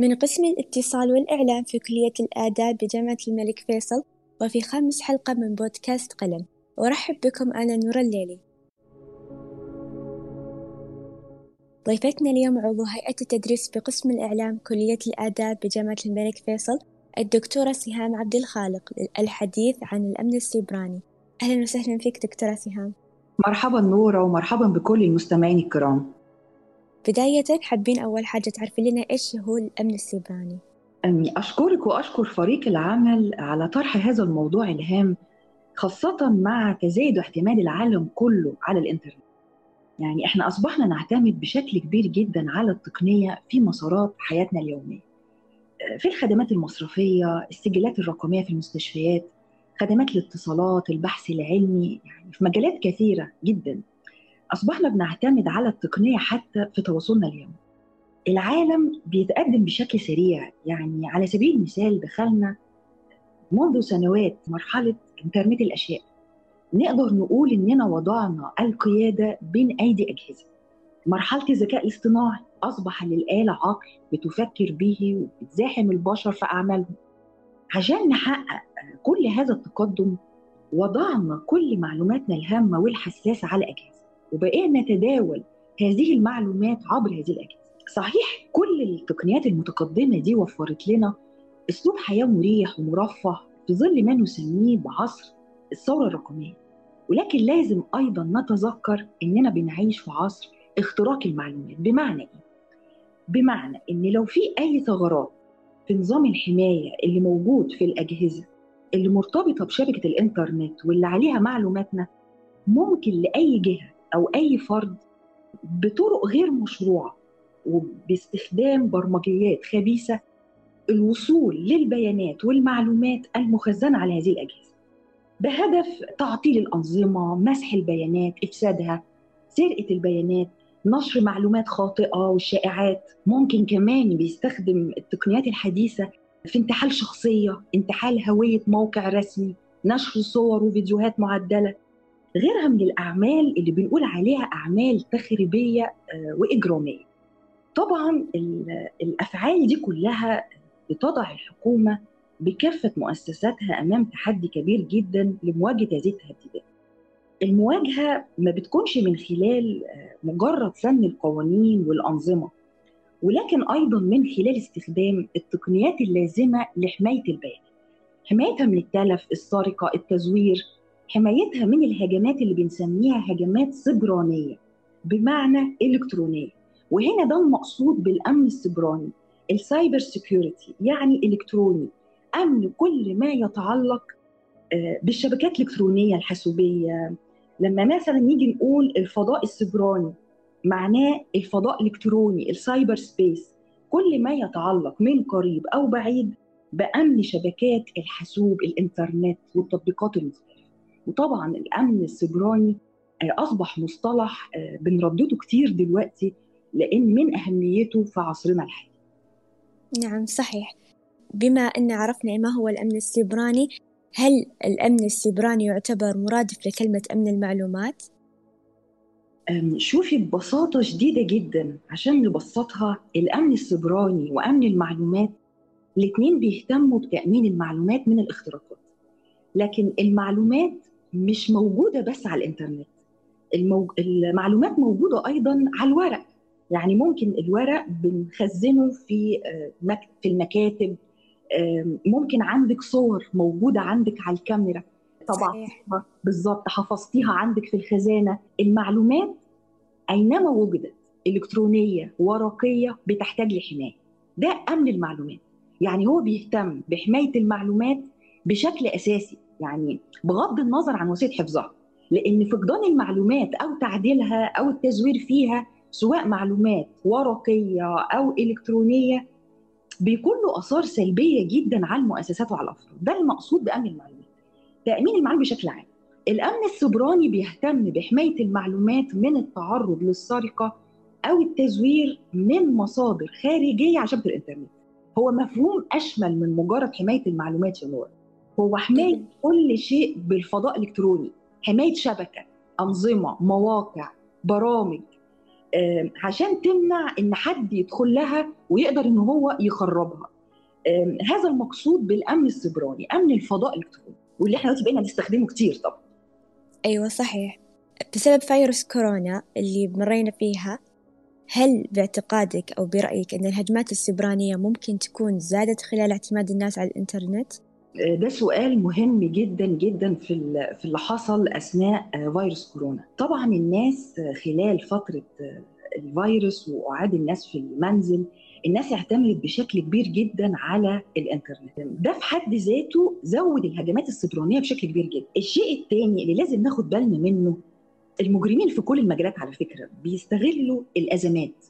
من قسم الاتصال والإعلام في كلية الآداب بجامعة الملك فيصل وفي خامس حلقة من بودكاست قلم. أرحب بكم أنا نور الليلي. ضيفتنا اليوم عضو هيئة التدريس بقسم الإعلام كلية الآداب بجامعة الملك فيصل الدكتورة سهام عبد الخالق الحديث عن الأمن السيبراني. أهلا وسهلا فيك دكتورة سهام. مرحبا نورة ومرحبا بكل المستمعين الكرام. بداية حابين أول حاجة تعرفي لنا إيش هو الأمن السيبراني؟ أشكرك وأشكر فريق العمل على طرح هذا الموضوع الهام خاصة مع تزايد اعتماد العالم كله على الإنترنت. يعني إحنا أصبحنا نعتمد بشكل كبير جدا على التقنية في مسارات حياتنا اليومية. في الخدمات المصرفية السجلات الرقمية في المستشفيات خدمات الاتصالات البحث العلمي يعني في مجالات كثيرة جدا. أصبحنا بنعتمد على التقنية حتى في تواصلنا اليومي. العالم بيتقدم بشكل سريع. يعني على سبيل المثال دخلنا منذ سنوات مرحلة إنترنت الأشياء. نقدر نقول إننا وضعنا القيادة بين أيدي أجهزة. مرحلة الذكاء الاصطناعي أصبح للآلة عقل بتفكر به وبتزاحم البشر في أعمالهم. عشان نحقق كل هذا التقدم وضعنا كل معلوماتنا الهامة والحساسة على أجهزة وبقينا نتداول هذه المعلومات عبر هذه الأجهزة. صحيح كل التقنيات المتقدمة دي وفرت لنا أسلوب حياة مريح ومرفه في ظل ما نسميه بعصر الثورة الرقمية. ولكن لازم أيضا نتذكر إننا بنعيش في عصر اختراق المعلومات. بمعنى إيه؟ بمعنى إن لو في أي ثغرات في نظام الحماية اللي موجود في الأجهزة اللي مرتبطة بشبكة الإنترنت واللي عليها معلوماتنا ممكن لأي جهة أو أي فرد بطرق غير مشروعة وباستخدام برمجيات خبيثة الوصول للبيانات والمعلومات المخزنة على هذه الأجهزة. بهدف تعطيل الأنظمة مسح البيانات إفسادها سرقة البيانات نشر معلومات خاطئة والشائعات ممكن كمان بيستخدم التقنيات الحديثة في انتحال شخصية انتحال هوية موقع رسمي نشر صور وفيديوهات معدلة. غيرها من الأعمال اللي بنقول عليها أعمال تخريبية وإجرامية. طبعا الأفعال دي كلها بتضع الحكومة بكافة مؤسساتها أمام تحدي كبير جدا لمواجهة هذه التهديدات. المواجهة ما بتكونش من خلال مجرد فن القوانين والأنظمة ولكن أيضا من خلال استخدام التقنيات اللازمة لحماية البيانات حمايتها من التلف السرقة التزوير حمايتها من الهجمات اللي بنسميها هجمات سبرانية بمعنى إلكترونية. وهنا ده المقصود بالأمن السبراني ال cyber security يعني إلكتروني أمن كل ما يتعلق بالشبكات الإلكترونية الحاسوبية لما مثلا نيجي نقول الفضاء السبراني معناه الفضاء الإلكتروني ال cyber space كل ما يتعلق من قريب أو بعيد بأمن شبكات الحاسوب الإنترنت والتطبيقات المختلفة. وطبعا الأمن السبراني أصبح مصطلح بنردده كتير دلوقتي لأن من أهميته في عصرنا الحالي. نعم صحيح. بما أن عرفنا ما هو الأمن السيبراني هل الأمن السيبراني يعتبر مرادف لكلمة أمن المعلومات؟ شوفي ببساطة شديدة جدا. عشان نبسطها الأمن السيبراني وأمن المعلومات الاثنين بيهتموا بتأمين المعلومات من الاختراقات. لكن المعلومات مش موجودة بس على الإنترنت. الموج... المعلومات موجودة أيضا على الورق. يعني ممكن الورق بنخزنه في مك... في المكاتب ممكن عندك صور موجودة عندك على الكاميرا. طبعا. بالظبط حفظتيها عندك في الخزانة. المعلومات أينما وجدت إلكترونية ورقية بتحتاج لحماية. ده أمن المعلومات. يعني هو بيهتم بحماية المعلومات بشكل أساسي يعني بغض النظر عن وسيلة حفظها. لأن فقدان المعلومات أو تعديلها أو التزوير فيها سواء معلومات ورقية أو إلكترونية بيكون له آثار سلبية جدا على المؤسسات وعلى الأفراد. ده المقصود بأمن المعلومات. تأمين المعلومات بشكل عام. الأمن السبراني بيهتم بحماية المعلومات من التعرض للسرقة أو التزوير من مصادر خارجية على شبكة الإنترنت. هو مفهوم أشمل من مجرد حماية المعلومات يا نور. هو حماية كل شيء بالفضاء الإلكتروني حماية شبكة أنظمة مواقع برامج. عشان تمنع إن حد يدخل لها ويقدر إن هو يخربها. هذا المقصود بالأمن السيبراني أمن الفضاء الإلكتروني واللي إحنا بقينا نستخدمه كتير طبعا. أيوه صحيح. بسبب فيروس كورونا اللي مرينا فيها هل باعتقادك أو برأيك أن الهجمات السبرانية ممكن تكون زادت خلال اعتماد الناس على الإنترنت؟ ده سؤال مهم جدا جدا في في اللي حصل أثناء فيروس كورونا. طبعا الناس خلال فترة الفيروس وقعاد الناس في المنزل الناس اعتمدت بشكل كبير جدا على الإنترنت. ده في حد ذاته زود الهجمات السبرانيه بشكل كبير جدا. الشيء الثاني اللي لازم ناخد بالنا منه المجرمين في كل المجالات على فكرة بيستغلوا الأزمات.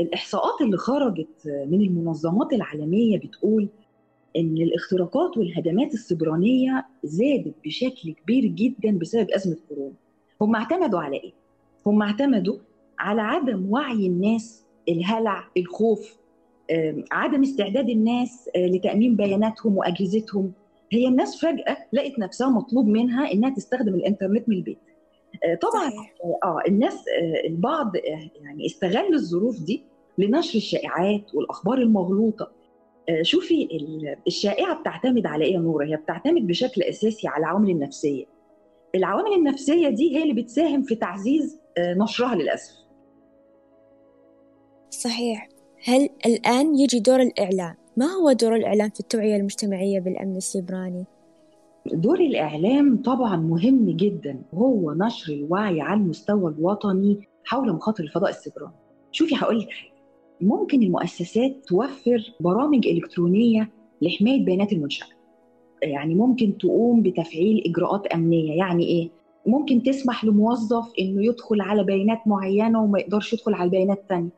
الإحصاءات اللي خرجت من المنظمات العالمية بتقول إن الاختراقات والهجمات السبرانية زادت بشكل كبير جدا بسبب أزمة كورونا. هم اعتمدوا على إيه؟ هم اعتمدوا على عدم وعي الناس الهلع الخوف عدم استعداد الناس لتأمين بياناتهم وأجهزتهم. هي الناس فجأة لقت نفسها مطلوب منها إنها تستخدم الإنترنت من البيت. طبعا صحيح. آه الناس البعض يعني استغلوا الظروف دي لنشر الشائعات والأخبار المغلوطة. شوفي الشائعة بتعتمد على إيه يا نورة؟ هي بتعتمد بشكل أساسي على العوامل النفسية. العوامل النفسية دي هي اللي بتساهم في تعزيز نشرها للأسف. صحيح. هل الآن يجي دور الإعلام؟ ما هو دور الإعلام في التوعية المجتمعية بالأمن السيبراني؟ دور الإعلام طبعا مهم جدا هو نشر الوعي على المستوى الوطني حول مخاطر الفضاء السيبراني. شوفي هقول لك حاجة. ممكن المؤسسات توفر برامج إلكترونية لحماية بيانات المنشأة. يعني ممكن تقوم بتفعيل إجراءات أمنية. يعني إيه؟ ممكن تسمح لموظف إنه يدخل على بيانات معينة وما يقدرش يدخل على البيانات الثانية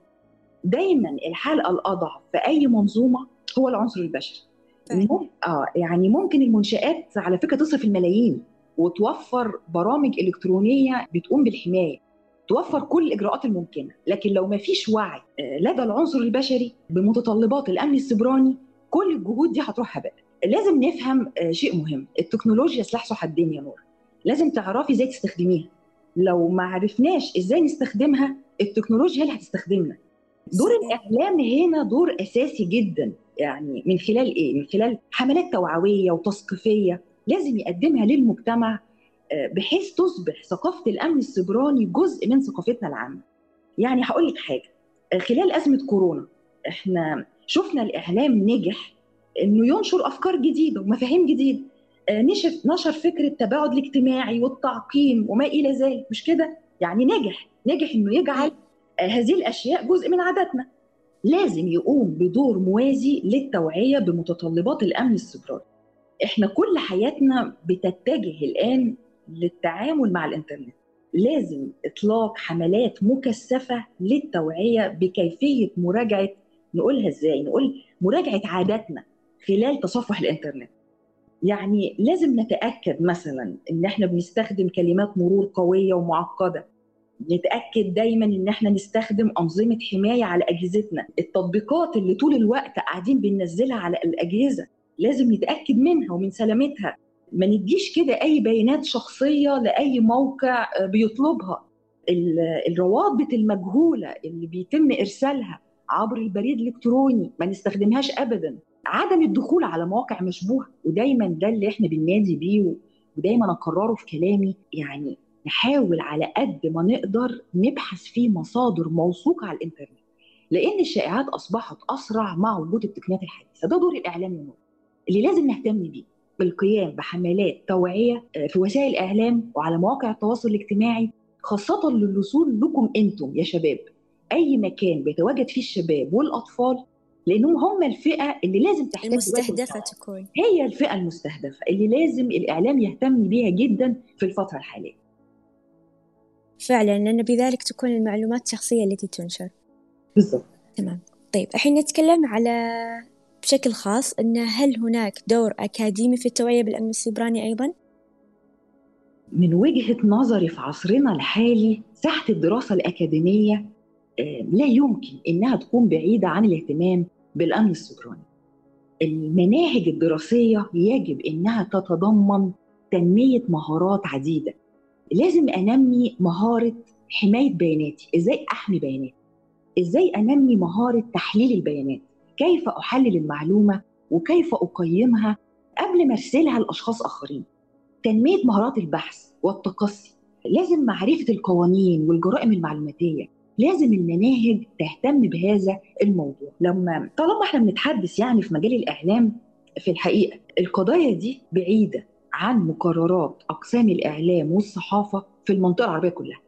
دايما الحلقة الأضعف في أي منظومة هو العنصر البشري. مم... آه يعني ممكن المنشآت على فكرة تصرف الملايين وتوفر برامج إلكترونية بتقوم بالحماية. توفر كل الاجراءات الممكنة لكن لو ما فيش وعي لدى العنصر البشري بمتطلبات الأمن السيبراني كل الجهود دي هتروح هباء لازم نفهم شيء مهم التكنولوجيا سلاح ذو حدين يا نور. لازم تعرفي إزاي تستخدميها. لو ما عرفناش إزاي نستخدمها التكنولوجيا اللي هتستخدمنا. دور الإعلام هنا دور أساسي جدا. يعني من خلال إيه؟ من خلال حملات توعوية وتثقيفية لازم يقدمها للمجتمع بحيث تصبح ثقافة الأمن السيبراني جزء من ثقافتنا العامة. يعني هقول لك حاجة خلال أزمة كورونا إحنا شفنا الإعلام نجح إنه ينشر أفكار جديدة ومفاهيم جديدة نشر نشر فكرة التباعد الاجتماعي والتعقيم وما إلى ذلك مش كده؟ يعني نجح نجح إنه يجعل هذه الأشياء جزء من عاداتنا لازم يقوم بدور موازي للتوعية بمتطلبات الأمن السيبراني. إحنا كل حياتنا بتتجه الآن للتعامل مع الإنترنت. لازم إطلاق حملات مكثفة للتوعية بكيفية مراجعة نقولها إزاي؟ نقول مراجعة عاداتنا خلال تصفح الإنترنت. يعني لازم نتأكد مثلا إن إحنا بنستخدم كلمات مرور قوية ومعقدة نتأكد دايما إن إحنا نستخدم أنظمة حماية على أجهزتنا التطبيقات اللي طول الوقت قاعدين بننزلها على الأجهزة لازم نتأكد منها ومن سلامتها ما نديش كده أي بيانات شخصية لأي موقع بيطلبها. الروابط المجهولة اللي بيتم إرسالها عبر البريد الإلكتروني ما نستخدمهاش ابدا. عدم الدخول على مواقع مشبوهه ودايما ده اللي إحنا بننادي بيه ودايما اكرره في كلامي. يعني نحاول على قد ما نقدر نبحث في مصادر موثوقة على الإنترنت لأن الشائعات أصبحت أسرع مع وجود التقنيات الحديثة. ده دور الإعلام اللي لازم نهتم بيه. بالقيام بحملات توعية في وسائل الاعلام وعلى مواقع التواصل الاجتماعي خاصة للوصول لكم أنتم يا شباب. أي مكان بيتواجد فيه الشباب والأطفال لأنهم هم الفئة اللي لازم تحتاج المستهدفة تكون. هي الفئة المستهدفة اللي لازم الإعلام يهتم بيها جدا في الفترة الحالية. فعلا لأن بذلك تكون المعلومات الشخصية التي تنشر. بالضبط. تمام. طيب الحين نتكلم على بشكل خاص أن هل هناك دور أكاديمي في التوعية بالأمن السيبراني أيضا؟ من وجهة نظري في عصرنا الحالي ساحة الدراسة الأكاديمية لا يمكن إنها تكون بعيدة عن الاهتمام بالأمن السيبراني. المناهج الدراسية يجب إنها تتضمن تنمية مهارات عديدة. لازم أنمي مهارة حماية بياناتي. إزاي أحمي بياناتي؟ إزاي أنمي مهارة تحليل البيانات؟ كيف أحلل المعلومة وكيف أقيمها قبل ما أرسلها لأشخاص آخرين؟ تنمية مهارات البحث والتقصي. لازم معرفة القوانين والجرائم المعلوماتية. لازم المناهج تهتم بهذا الموضوع. لما طالما إحنا بنتحدث يعني في مجال الإعلام في الحقيقة القضايا دي بعيدة عن مقررات أقسام الإعلام والصحافة في المنطقة العربية كلها.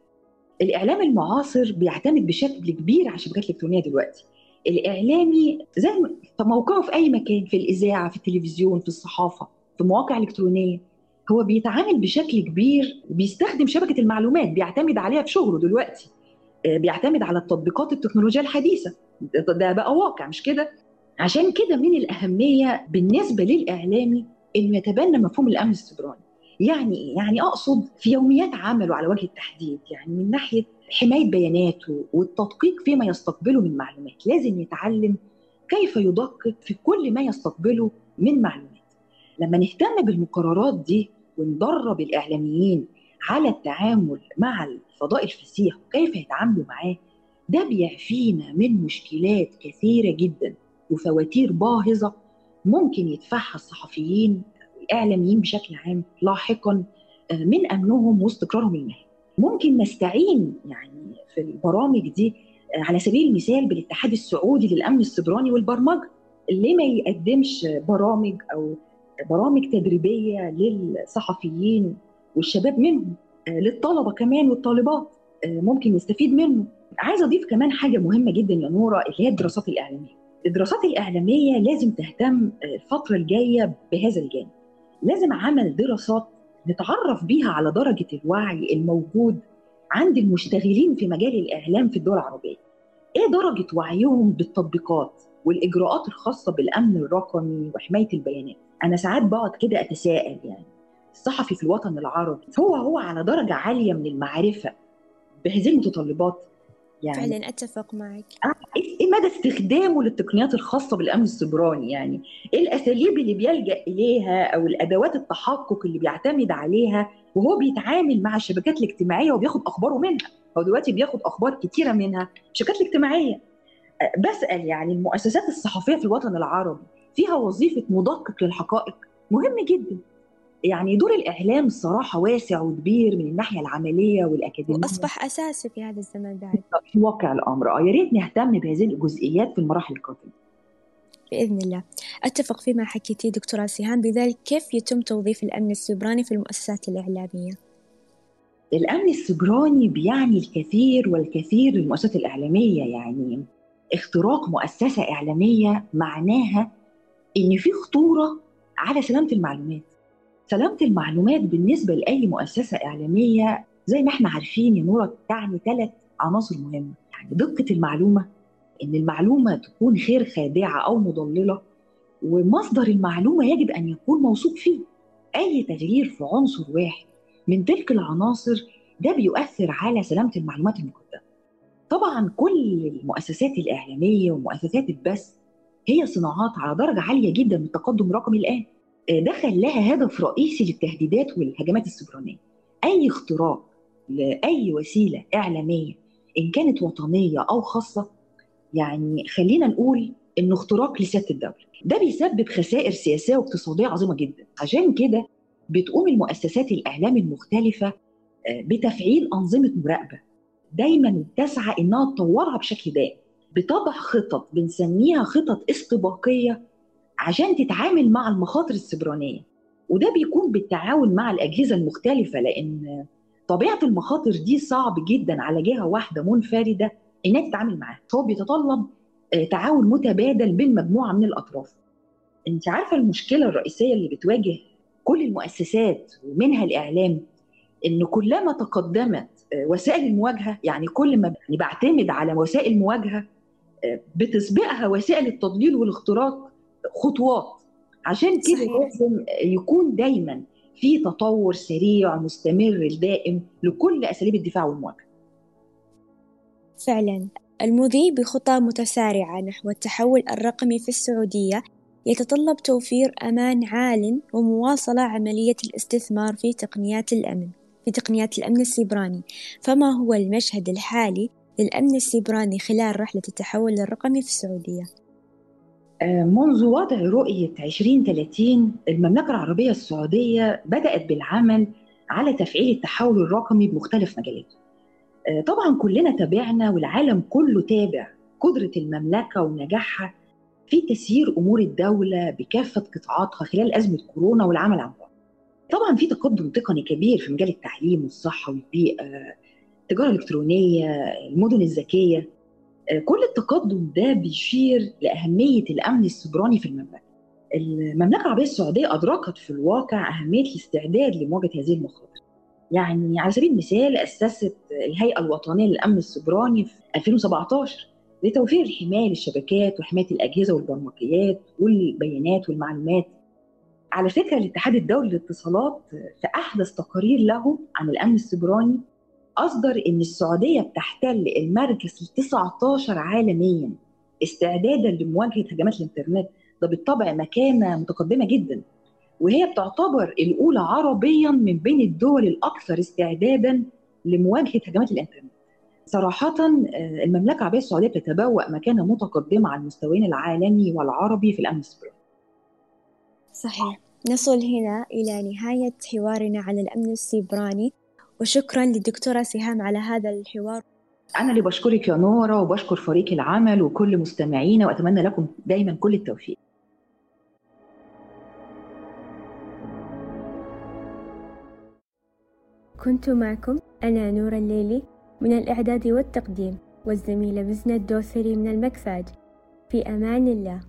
الإعلام المعاصر بيعتمد بشكل كبير على الشبكات الإلكترونية دلوقتي. الإعلامي زي موقعه في أي مكان في الإذاعة في التلفزيون في الصحافة في مواقع إلكترونية هو بيتعامل بشكل كبير بيستخدم شبكة المعلومات بيعتمد عليها في شغله دلوقتي بيعتمد على التطبيقات التكنولوجيا الحديثة. ده بقى واقع مش كده؟ عشان كده من الأهمية بالنسبة للإعلامي إنه يتبنى مفهوم الأمن السيبراني يعني إيه؟ يعني أقصد في يوميات عمله على وجه التحديد يعني من ناحية حماية بياناته والتدقيق فيما يستقبله من معلومات، لازم يتعلم كيف يدقق في كل ما يستقبله من معلومات. لما نهتم بالمقررات دي وندرب الإعلاميين على التعامل مع الفضاء الفسيح وكيف يتعاملوا معاه ده بيعفينا من مشكلات كثيرة جدا وفواتير باهظة ممكن يدفعها الصحفيين الإعلاميين بشكل عام لاحقا من أمنهم واستقرارهم المهني. ممكن نستعين يعني في البرامج دي على سبيل المثال بالاتحاد السعودي للأمن السيبراني والبرمجة. ليه ما يقدمش برامج أو برامج تدريبية للصحفيين والشباب منهم للطلبة كمان والطالبات ممكن نستفيد منه. عايزة أضيف كمان حاجة مهمة جدا يا نورة اللي هي الدراسات الإعلامية. الدراسات الإعلامية لازم تهتم الفترة الجاية بهذا الجانب. لازم عمل دراسات نتعرف بيها على درجة الوعي الموجود عند المشتغلين في مجال الإعلام في الدول العربية. إيه درجة وعيهم بالتطبيقات والإجراءات الخاصة بالأمن الرقمي وحماية البيانات؟ أنا ساعات بقعد كده أتساءل يعني. الصحفي في الوطن العربي هو هو على درجة عالية من المعرفة بهذه المتطلبات. يعني فعلا أتفق معك. إيه مدى استخدامه للتقنيات الخاصة بالأمن السيبراني؟ يعني إيه الأساليب اللي بيلجأ إليها أو الأدوات التحقق اللي بيعتمد عليها وهو بيتعامل مع الشبكات الاجتماعية وبياخد أخباره منها؟ هو دلوقتي بياخد أخبار كتيرة منها الشبكات الاجتماعية. بسأل يعني المؤسسات الصحفية في الوطن العربي فيها وظيفة مدقق للحقائق. مهم جدا. يعني دور الإعلام الصراحه واسع وكبير من الناحية العملية والأكاديمية. وأصبح أساسي في هذا الزمن بعد. في واقع الأمر. آه يا ريت نهتم بهذه الجزئيات في المراحل القادمة. بإذن الله. أتفق فيما حكيتي دكتورة سهام بذلك كيف يتم توظيف الأمن السيبراني في المؤسسات الإعلامية؟ الأمن السيبراني بيعني الكثير والكثير للمؤسسات الإعلامية يعني اختراق مؤسسة إعلامية معناها إن في خطورة على سلامة المعلومات. سلامة المعلومات بالنسبة لأي مؤسسة إعلامية زي ما إحنا عارفين يا نورة تعني ثلاث عناصر مهمة. يعني دقة المعلومة إن المعلومة تكون غير خادعة أو مضللة ومصدر المعلومة يجب أن يكون موثوق فيه. أي تغيير في عنصر واحد من تلك العناصر ده بيؤثر على سلامة المعلومات المقدمة. طبعا كل المؤسسات الإعلامية ومؤسسات البث هي صناعات على درجة عالية جدا من التقدم الرقمي الآن. ده خلاها هدف رئيسي للتهديدات والهجمات السيبرانيه. أي اختراق لأي وسيلة إعلامية إن كانت وطنية أو خاصة يعني خلينا نقول إنه اختراق لسيادة الدولة. ده بيسبب خسائر سياسية واقتصادية عظيمة جدا. عشان كده بتقوم المؤسسات الإعلام المختلفة بتفعيل أنظمة مراقبة دايما تسعى إنها تطورها بشكل دائم. بتضع خطط بنسميها خطط استباقية عشان تتعامل مع المخاطر السيبرانية. وده بيكون بالتعاون مع الأجهزة المختلفة لأن طبيعة المخاطر دي صعب جدا على جهة واحدة منفردة انها تتعامل معاها. هو بيتطلب تعاون متبادل بين مجموعة من الأطراف. أنت عارفة المشكلة الرئيسية اللي بتواجه كل المؤسسات ومنها الإعلام إن كلما تقدمت وسائل المواجهة يعني كل ما بعتمد على وسائل المواجهة بتسبقها وسائل التضليل والاختراق خطوات عشان كده لازم يكون دايما في تطور سريع مستمر دائم لكل أساليب الدفاع والمواجهة. فعلا المضي بخطى متسارعة نحو التحول الرقمي في السعودية يتطلب توفير أمان عال ومواصلة عملية الاستثمار في تقنيات الأمن في تقنيات الأمن السيبراني فما هو المشهد الحالي للأمن السيبراني خلال رحلة التحول الرقمي في السعودية؟ آه، منذ وضع رؤية 2030 المملكة العربية السعودية بدأت بالعمل على تفعيل التحول الرقمي بمختلف مجالاته. آه، طبعا كلنا تابعنا والعالم كله تابع قدرة المملكة ونجاحها في تسيير أمور الدولة بكافة قطاعاتها خلال أزمة كورونا والعمل عن بعد. طبعا في تقدم تقني كبير في مجال التعليم والصحة والبيئة، التجارة الإلكترونية، المدن الذكية، كل التقدم ده بيشير لأهمية الأمن السيبراني في المملكة. المملكة العربية السعودية أدركت في الواقع أهمية الاستعداد لمواجهة هذه المخاطر. يعني على سبيل المثال أسست الهيئة الوطنية للأمن السيبراني في 2017 لتوفير الحماية للشبكات وحماية الأجهزة والبرمجيات والبيانات والمعلومات. على فكرة الاتحاد الدولي للاتصالات في أحدث تقارير له عن الأمن السيبراني أصدر إن السعودية بتحتل المركز ال 19 عالميا استعدادا لمواجهة هجمات الإنترنت. ده بالطبع مكانة متقدمة جدا وهي بتعتبر الأولى عربيا من بين الدول الأكثر استعدادا لمواجهة هجمات الإنترنت. صراحة المملكة العربية السعودية بتتبوأ مكانة متقدمة على المستويين العالمي والعربي في الأمن السيبراني صحيح. نصل هنا إلى نهاية حوارنا على الأمن السيبراني. وشكرا للدكتورة سهام على هذا الحوار. أنا اللي بشكرك يا نورة وبشكر فريق العمل وكل مستمعينا وأتمنى لكم دايما كل التوفيق. كنت معكم أنا نورة الليلي من الإعداد والتقديم والزميلة بزنة الدوسري من المكساج في أمان الله.